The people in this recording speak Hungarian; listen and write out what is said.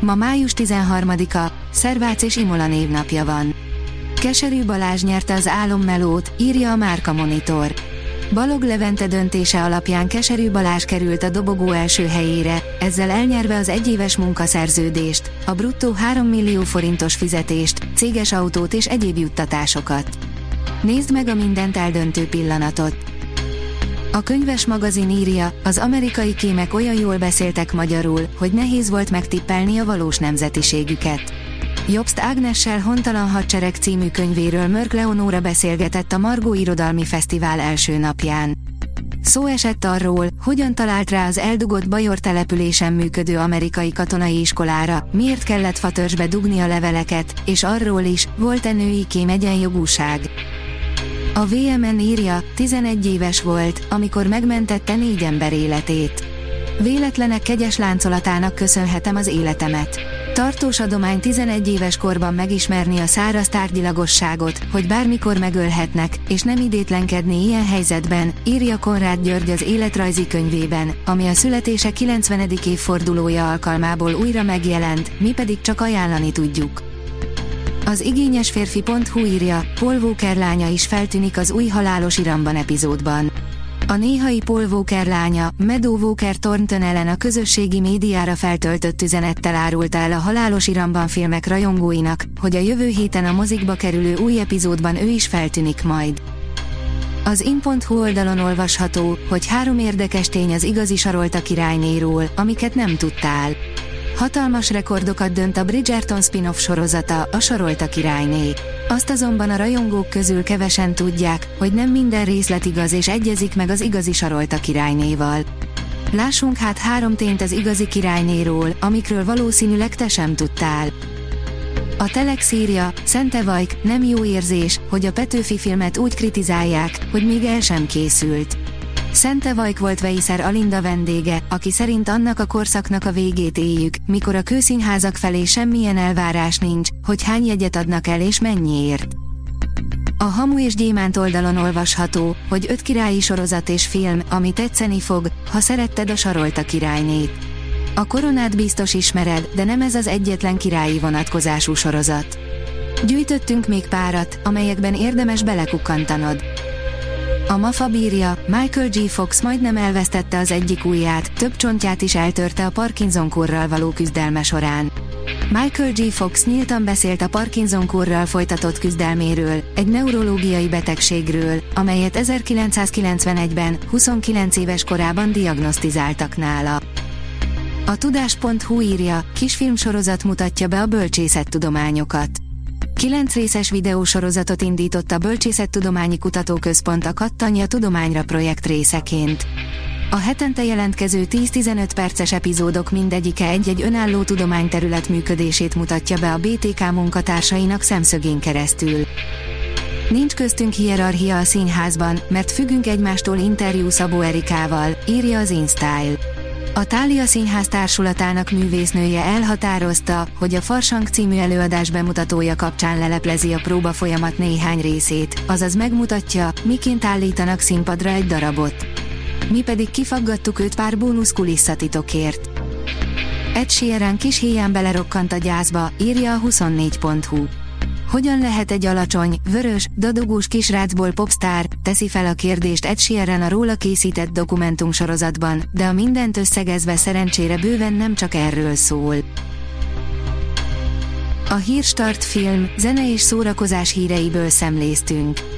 Ma május 13-a, Szervác és Imola névnapja van. Keserű Balázs nyerte az álommelót, írja a Márka Monitor. Balog Levente döntése alapján Keserű Balázs került a dobogó első helyére, ezzel elnyerve az egyéves munkaszerződést, a bruttó 3 millió forintos fizetést, céges autót és egyéb juttatásokat. Nézd meg a mindent eldöntő pillanatot. A könyves magazin írja, az amerikai kémek olyan jól beszéltek magyarul, hogy nehéz volt megtippelni a valós nemzetiségüket. Jobst Ágnessel Hontalan Hadsereg című könyvéről Mörk Leonóra beszélgetett a Margó Irodalmi Fesztivál első napján. Szó esett arról, hogyan talált rá az eldugott Bajor településen működő amerikai katonai iskolára, miért kellett fatörzsbe dugni a leveleket, és arról is, volt-e női kém egyenjogúság. A VMN írja, 11 éves volt, amikor megmentette négy ember életét. Véletlenek kegyes láncolatának köszönhetem az életemet. Tartós adomány 11 éves korban megismerni a száraz tárgyilagosságot, hogy bármikor megölhetnek, és nem idétlenkedni ilyen helyzetben, írja Konrád György az életrajzi könyvében, ami a születése 90. évfordulója alkalmából újra megjelent, mi pedig csak ajánlani tudjuk. Az igényes férfi.hu írja, Paul Walker lánya is feltűnik az új Halálos Iramban epizódban. A néhai Paul Walker lánya, Meadow Walker Thornton ellen a közösségi médiára feltöltött üzenettel árulta el a Halálos Iramban filmek rajongóinak, hogy a jövő héten a mozikba kerülő új epizódban ő is feltűnik majd. Az in.hu oldalon olvasható, hogy három érdekes tény az igazi Sarolta királynéról, amiket nem tudtál. Hatalmas rekordokat dönt a Bridgerton spin-off sorozata, a Sarolta királyné. Azt azonban a rajongók közül kevesen tudják, hogy nem minden részlet igaz és egyezik meg az igazi Sarolta királynéval. Lássunk hát három tényt az igazi királynéról, amikről valószínűleg te sem tudtál. A Telex írja, Szente Vajk, nem jó érzés, hogy a Petőfi filmet úgy kritizálják, hogy még el sem készült. Szente Vajk volt Veiszer Alinda vendége, aki szerint annak a korszaknak a végét éljük, mikor a kőszínházak felé semmilyen elvárás nincs, hogy hány jegyet adnak el és mennyiért. A Hamu és Gyémánt oldalon olvasható, hogy öt királyi sorozat és film, ami tetszeni fog, ha szeretted a Sarolta királynét. A koronát biztos ismered, de nem ez az egyetlen királyi vonatkozású sorozat. Gyűjtöttünk még párat, amelyekben érdemes belekukkantanod. A MAFA bírja, Michael G. Fox majdnem elvesztette az egyik ujját, több csontját is eltörte a Parkinson-korral való küzdelme során. Michael G. Fox nyíltan beszélt a Parkinson-korral folytatott küzdelméről, egy neurológiai betegségről, amelyet 1991-ben, 29 éves korában diagnosztizáltak nála. A tudás.hu írja, kisfilmsorozat mutatja be a bölcsészettudományokat. Kilenc részes videósorozatot indított a Bölcsészettudományi Kutatóközpont a Kattanya Tudományra projekt részeként. A hetente jelentkező 10-15 perces epizódok mindegyike egy-egy önálló tudományterület működését mutatja be a BTK munkatársainak szemszögén keresztül. Nincs köztünk hierarchia a színházban, mert függünk egymástól interjú Szabó Erikával, írja az InStyle. A Tália Színház társulatának művésznője elhatározta, hogy a Farsang című előadás bemutatója kapcsán leleplezi a próba folyamat néhány részét, azaz megmutatja, miként állítanak színpadra egy darabot. Mi pedig kifaggattuk őt pár bónusz kulisszatitokért. Ed Sheeran kis héján belerokkant a gyászba, írja a 24.hu. Hogyan lehet egy alacsony, vörös, dadogós kisrácból popstar, teszi fel a kérdést Ed Sheeran a róla készített dokumentumsorozatban, de a mindent összegezve szerencsére bőven nem csak erről szól. A Hírstart film, zene és szórakozás híreiből szemléztünk.